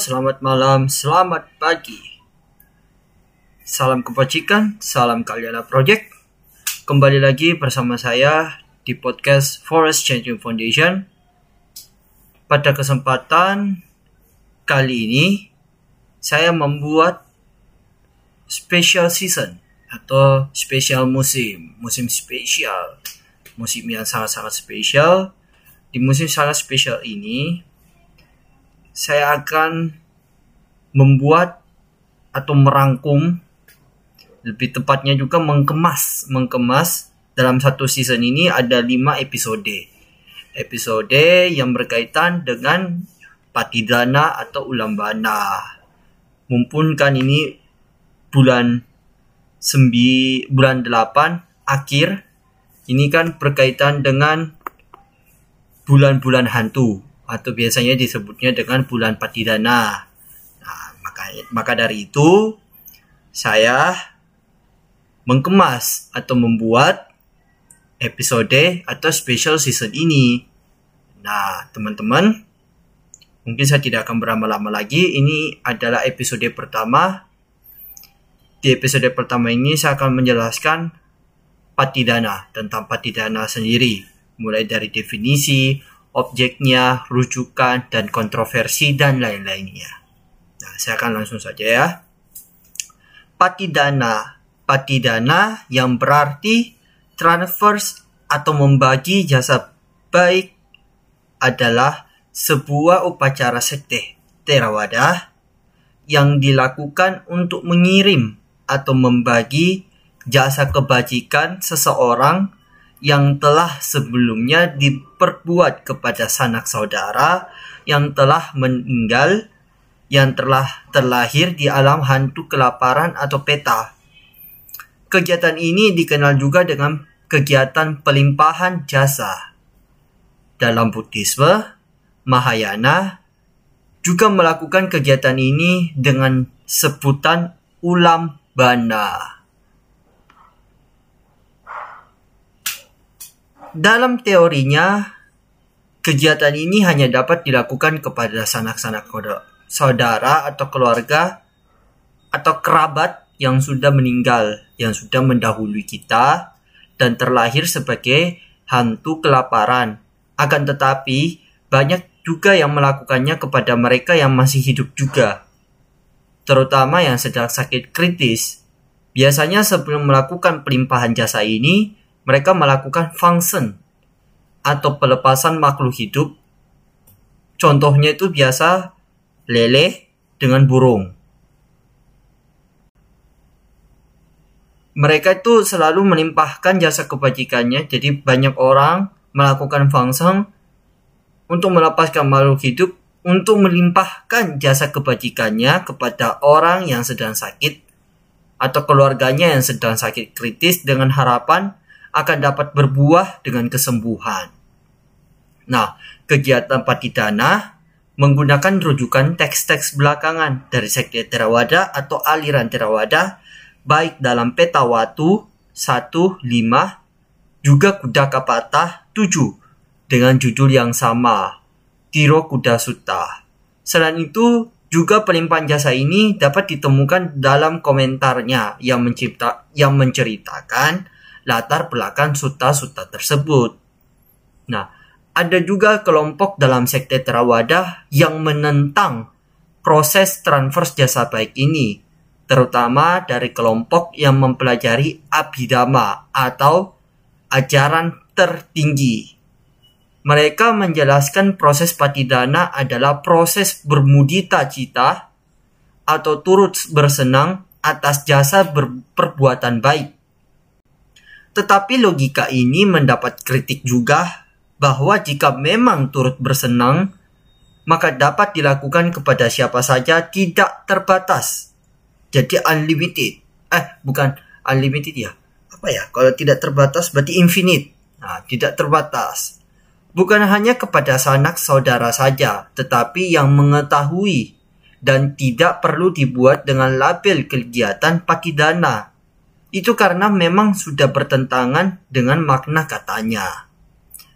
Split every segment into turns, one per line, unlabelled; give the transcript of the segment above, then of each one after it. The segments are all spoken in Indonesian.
Selamat malam, selamat pagi. Salam kebajikan, salam Kaliana Project. Kembali lagi bersama saya di podcast Forest Changing Foundation. Pada kesempatan kali ini, saya membuat special season atau special musim, musim spesial, musim yang sangat-sangat spesial. Di musim sangat spesial ini, saya akan membuat atau merangkum lebih tepatnya juga mengkemas mengkemas dalam satu season ini ada lima episode. Episode yang berkaitan dengan patidana atau ulambana mumpun kan ini bulan sembi bulan delapan akhir. Ini kan berkaitan dengan bulan-bulan hantu atau biasanya disebutnya dengan bulan Patidana. Nah, maka maka dari itu saya mengkemas atau membuat episode atau special season ini. Nah, teman-teman, mungkin saya tidak akan berlama-lama lagi. Ini adalah episode pertama. Di episode pertama ini saya akan menjelaskan patidana tentang patidana sendiri, mulai dari definisi, objeknya, rujukan, dan kontroversi, dan lain-lainnya. Nah, saya akan langsung saja ya. Patidana. Patidana yang berarti transfers atau membagi jasa baik adalah sebuah upacara sekte Theravada yang dilakukan untuk mengirim atau membagi jasa kebajikan seseorang yang telah sebelumnya diperbuat kepada sanak saudara yang telah meninggal yang telah terlahir di alam hantu kelaparan atau peta. Kegiatan ini dikenal juga dengan kegiatan pelimpahan jasa. Dalam Buddhisme, Mahayana juga melakukan kegiatan ini dengan sebutan ulam bana. Dalam teorinya, kegiatan ini hanya dapat dilakukan kepada sanak-sanak saudara atau keluarga atau kerabat yang sudah meninggal, yang sudah mendahului kita dan terlahir sebagai hantu kelaparan. Akan tetapi, banyak juga yang melakukannya kepada mereka yang masih hidup juga, terutama yang sedang sakit kritis. Biasanya sebelum melakukan pelimpahan jasa ini, mereka melakukan function atau pelepasan makhluk hidup. Contohnya itu biasa lele dengan burung. Mereka itu selalu melimpahkan jasa kebajikannya, jadi banyak orang melakukan function untuk melepaskan makhluk hidup untuk melimpahkan jasa kebajikannya kepada orang yang sedang sakit atau keluarganya yang sedang sakit kritis dengan harapan akan dapat berbuah dengan kesembuhan. Nah, kegiatan patidana menggunakan rujukan teks-teks belakangan dari sekte Theravada atau aliran Theravada baik dalam peta watu 1, 5, juga kuda kapatah 7 dengan judul yang sama, Tiro Kuda Sutta. Selain itu, juga pelimpahan jasa ini dapat ditemukan dalam komentarnya yang mencipta yang menceritakan latar belakang suta-suta tersebut. Nah, ada juga kelompok dalam sekte Theravada yang menentang proses transfer jasa baik ini, terutama dari kelompok yang mempelajari Abhidhamma atau ajaran tertinggi. Mereka menjelaskan proses patidana adalah proses bermudita cita atau turut bersenang atas jasa berperbuatan baik tetapi logika ini mendapat kritik juga bahwa jika memang turut bersenang, maka dapat dilakukan kepada siapa saja tidak terbatas. Jadi unlimited. Eh, bukan unlimited ya. Apa ya? Kalau tidak terbatas berarti infinite. Nah, tidak terbatas. Bukan hanya kepada sanak saudara saja, tetapi yang mengetahui dan tidak perlu dibuat dengan label kegiatan pakidana itu karena memang sudah bertentangan dengan makna katanya.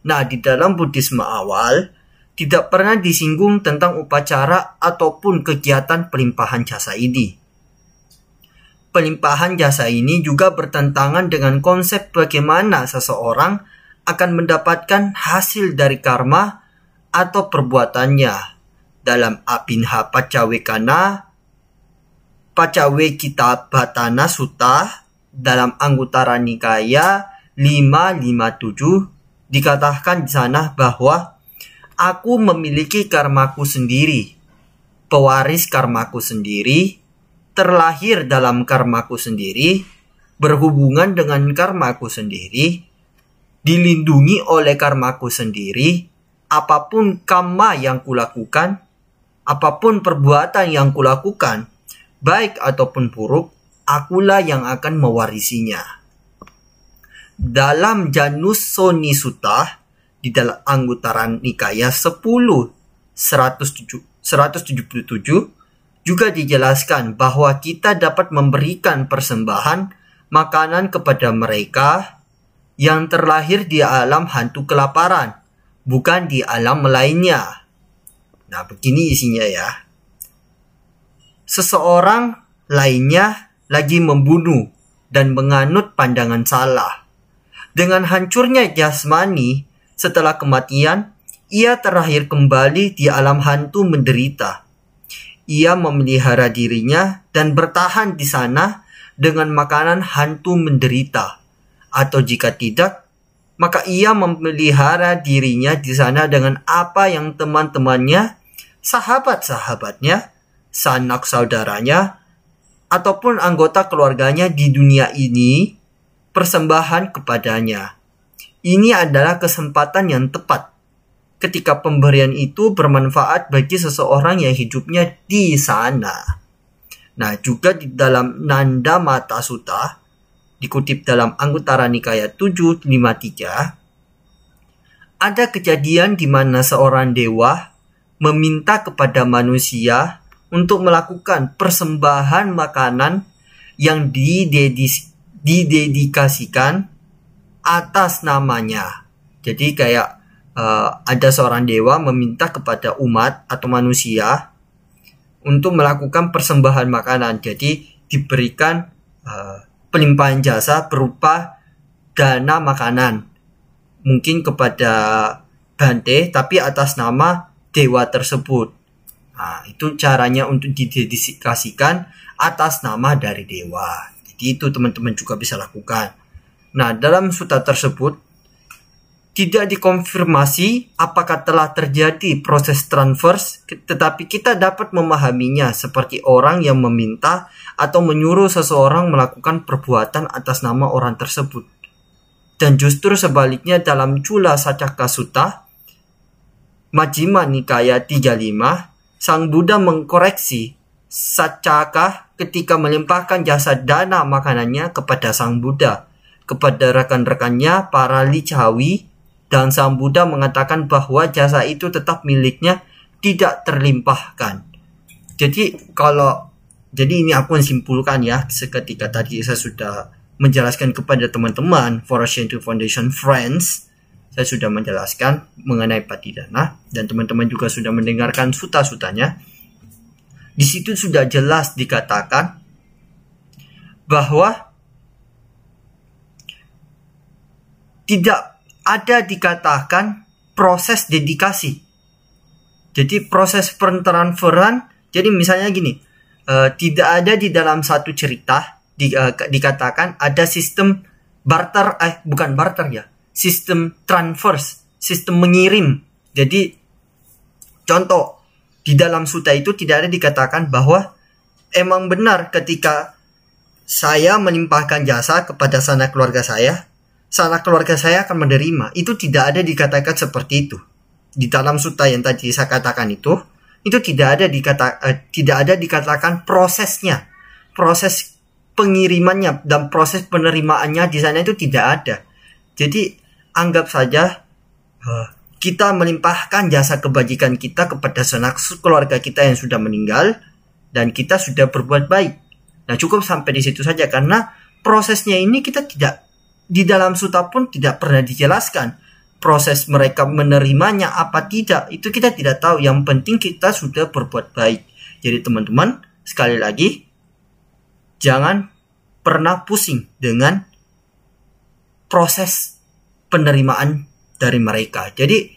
Nah, di dalam Buddhisme awal, tidak pernah disinggung tentang upacara ataupun kegiatan pelimpahan jasa ini. Pelimpahan jasa ini juga bertentangan dengan konsep bagaimana seseorang akan mendapatkan hasil dari karma atau perbuatannya dalam Abinha Pacawekana Pacawe Batana Sutta dalam Anggutara Nikaya 557 dikatakan di sana bahwa Aku memiliki karmaku sendiri, pewaris karmaku sendiri, terlahir dalam karmaku sendiri, berhubungan dengan karmaku sendiri, dilindungi oleh karmaku sendiri, apa pun karma yang kulakukan, apa pun perbuatan yang kulakukan, baik ataupun buruk, akulah yang akan mewarisinya. Dalam Janus Soni Sutta, di dalam Anggutaran Nikaya 10 177 juga dijelaskan bahwa kita dapat memberikan persembahan makanan kepada mereka yang terlahir di alam hantu kelaparan, bukan di alam lainnya. Nah, begini isinya ya. Seseorang lainnya lagi membunuh dan menganut pandangan salah. Dengan hancurnya jasmani, setelah kematian, ia terakhir kembali di alam hantu menderita. Ia memelihara dirinya dan bertahan di sana dengan makanan hantu menderita. Atau jika tidak, maka ia memelihara dirinya di sana dengan apa yang teman-temannya, sahabat-sahabatnya, sanak saudaranya, ataupun anggota keluarganya di dunia ini persembahan kepadanya. Ini adalah kesempatan yang tepat ketika pemberian itu bermanfaat bagi seseorang yang hidupnya di sana. Nah, juga di dalam Nanda Mata Sutta, dikutip dalam Anggutara Nikaya 753, ada kejadian di mana seorang dewa meminta kepada manusia untuk melakukan persembahan makanan yang didedikasikan atas namanya. Jadi kayak uh, ada seorang dewa meminta kepada umat atau manusia untuk melakukan persembahan makanan. Jadi diberikan uh, pelimpahan jasa berupa dana makanan. Mungkin kepada Bante tapi atas nama dewa tersebut. Nah, itu caranya untuk didedikasikan atas nama dari dewa. Jadi itu teman-teman juga bisa lakukan. Nah, dalam suta tersebut tidak dikonfirmasi apakah telah terjadi proses transfer, tetapi kita dapat memahaminya seperti orang yang meminta atau menyuruh seseorang melakukan perbuatan atas nama orang tersebut. Dan justru sebaliknya dalam Cula Sacaka Sutta, Majjhima Nikaya 35, Sang Buddha mengkoreksi Sacaka ketika melimpahkan jasa dana makanannya kepada Sang Buddha kepada rekan-rekannya para licawi dan Sang Buddha mengatakan bahwa jasa itu tetap miliknya tidak terlimpahkan. Jadi kalau jadi ini aku simpulkan ya seketika tadi saya sudah menjelaskan kepada teman-teman Forest Foundation Friends saya sudah menjelaskan mengenai patidana dan teman-teman juga sudah mendengarkan suta-sutanya. Di situ sudah jelas dikatakan bahwa tidak ada dikatakan proses dedikasi. Jadi proses pentransferan, jadi misalnya gini, uh, tidak ada di dalam satu cerita di, uh, dikatakan ada sistem barter, eh bukan barter ya, sistem transfer, sistem mengirim. Jadi contoh di dalam suta itu tidak ada dikatakan bahwa emang benar ketika saya melimpahkan jasa kepada sana keluarga saya, salah keluarga saya akan menerima. Itu tidak ada dikatakan seperti itu. Di dalam suta yang tadi saya katakan itu, itu tidak ada dikata eh, tidak ada dikatakan prosesnya. Proses pengirimannya dan proses penerimaannya di sana itu tidak ada. Jadi anggap saja uh, kita melimpahkan jasa kebajikan kita kepada sanak keluarga kita yang sudah meninggal dan kita sudah berbuat baik. Nah, cukup sampai di situ saja karena prosesnya ini kita tidak di dalam suta pun tidak pernah dijelaskan proses mereka menerimanya apa tidak. Itu kita tidak tahu. Yang penting kita sudah berbuat baik. Jadi teman-teman sekali lagi jangan pernah pusing dengan proses penerimaan dari mereka. Jadi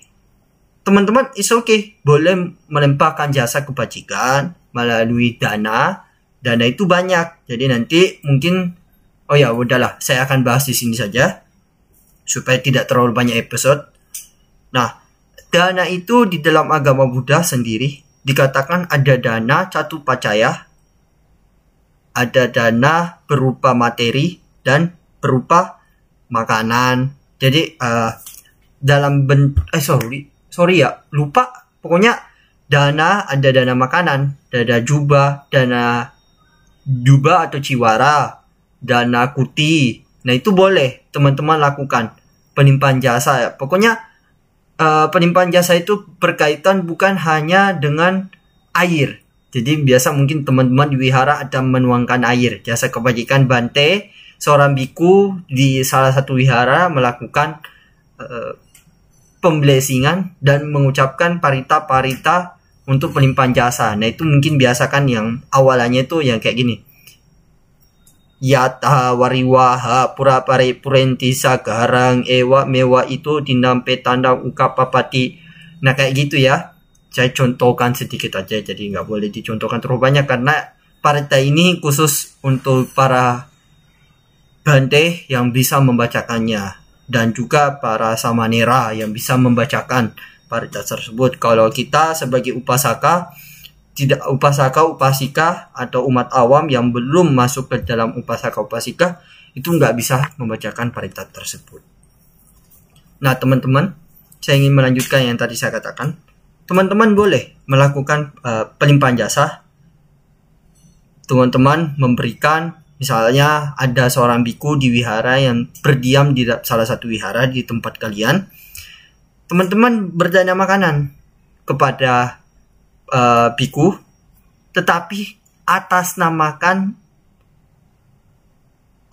teman-teman is okay. Boleh melempahkan jasa kebajikan melalui dana. Dana itu banyak. Jadi nanti mungkin oh ya udahlah. Saya akan bahas di sini saja supaya tidak terlalu banyak episode. Nah, dana itu di dalam agama Buddha sendiri dikatakan ada dana catu pacaya, ada dana berupa materi dan berupa makanan. Jadi uh, dalam ben eh sorry sorry ya lupa pokoknya dana ada dana makanan, dana jubah, dana jubah atau ciwara, dana kuti. Nah itu boleh teman-teman lakukan penimpahan jasa ya. Pokoknya uh, penimpahan jasa itu berkaitan bukan hanya dengan air. Jadi biasa mungkin teman-teman di wihara ada menuangkan air. Jasa kebajikan Bante, seorang biku di salah satu wihara melakukan uh, pemblesingan dan mengucapkan parita-parita untuk pelimpahan jasa. Nah itu mungkin biasakan yang awalnya itu yang kayak gini. Yata wariwaha pura pare purenti sagarang ewa mewa itu dinampe tanda ukapapati nah kayak gitu ya. Saya contohkan sedikit aja jadi nggak boleh dicontohkan terlalu banyak karena partai ini khusus untuk para bante yang bisa membacakannya dan juga para samanera yang bisa membacakan parita tersebut kalau kita sebagai upasaka tidak upasaka upasika atau umat awam yang belum masuk ke dalam upasaka upasika itu nggak bisa membacakan paritat tersebut. Nah teman-teman, saya ingin melanjutkan yang tadi saya katakan. Teman-teman boleh melakukan uh, pelimpahan jasa. Teman-teman memberikan misalnya ada seorang biku di wihara yang berdiam di salah satu wihara di tempat kalian. Teman-teman berdana makanan kepada uh, biku tetapi atas namakan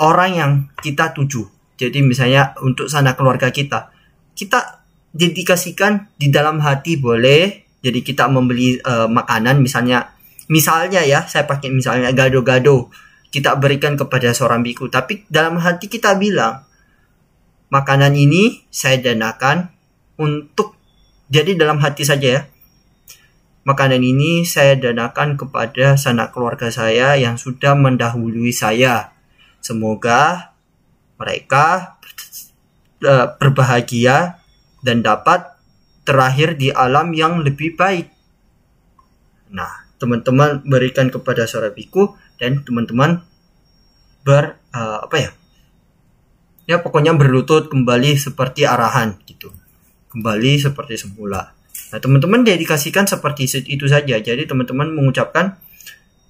orang yang kita tuju. Jadi misalnya untuk sana keluarga kita, kita dedikasikan di dalam hati boleh. Jadi kita membeli uh, makanan misalnya, misalnya ya saya pakai misalnya gado-gado kita berikan kepada seorang biku. Tapi dalam hati kita bilang makanan ini saya danakan untuk jadi dalam hati saja ya Makanan ini saya danakan kepada sanak keluarga saya yang sudah mendahului saya. Semoga mereka uh, berbahagia dan dapat terakhir di alam yang lebih baik. Nah, teman-teman berikan kepada seorang biku dan teman-teman ber uh, apa ya? Ya pokoknya berlutut kembali seperti arahan gitu. Kembali seperti semula. Nah, teman-teman dedikasikan seperti itu saja. Jadi teman-teman mengucapkan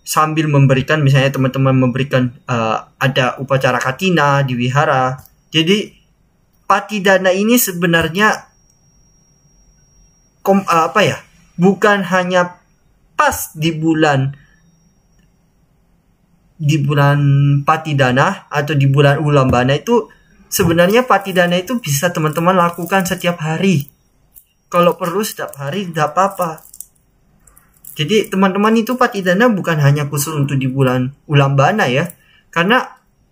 sambil memberikan misalnya teman-teman memberikan uh, ada upacara katina di wihara. Jadi pati dana ini sebenarnya kom, uh, apa ya? Bukan hanya pas di bulan di bulan pati dana atau di bulan ulambana itu sebenarnya pati dana itu bisa teman-teman lakukan setiap hari. Kalau perlu setiap hari tidak apa-apa. Jadi teman-teman itu patidana bukan hanya khusus untuk di bulan ulambana ya. Karena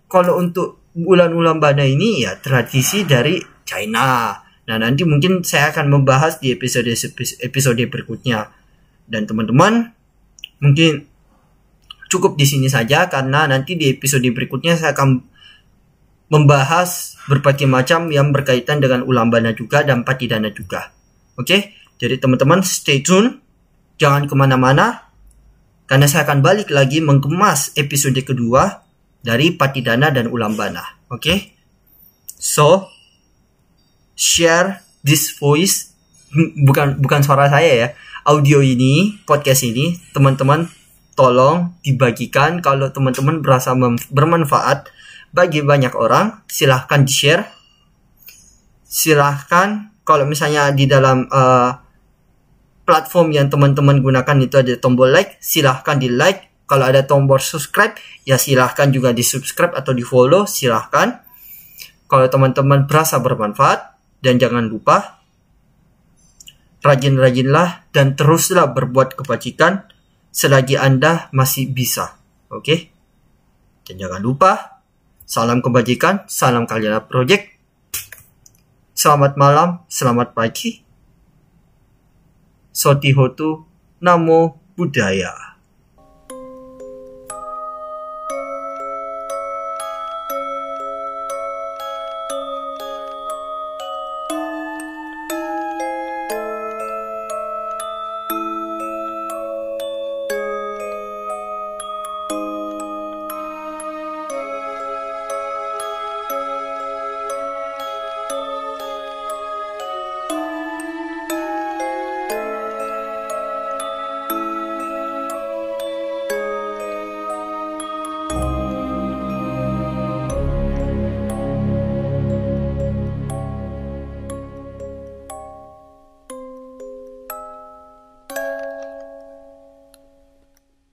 kalau untuk bulan ulambana ini ya tradisi dari China. Nah nanti mungkin saya akan membahas di episode episode berikutnya dan teman-teman mungkin cukup di sini saja karena nanti di episode berikutnya saya akan membahas berbagai macam yang berkaitan dengan ulambana juga dan patidana juga. Oke, jadi teman-teman stay tune, jangan ke mana-mana, karena saya akan balik lagi mengemas episode kedua dari Patidana dan Ulambana. Oke, so share this voice, bukan bukan suara saya ya, audio ini, podcast ini, teman-teman tolong dibagikan kalau teman-teman berasa bermanfaat bagi banyak orang, silahkan di share, silahkan kalau misalnya di dalam uh, platform yang teman-teman gunakan itu ada tombol like, silahkan di like. Kalau ada tombol subscribe, ya silahkan juga di subscribe atau di follow, silahkan. Kalau teman-teman berasa bermanfaat Dan jangan lupa, rajin-rajinlah dan teruslah berbuat kebajikan selagi Anda masih bisa. Oke? Dan jangan lupa, salam kebajikan, salam Kaliana Project. Selamat malam, selamat pagi. Sotihotu, Namo Buddhaya.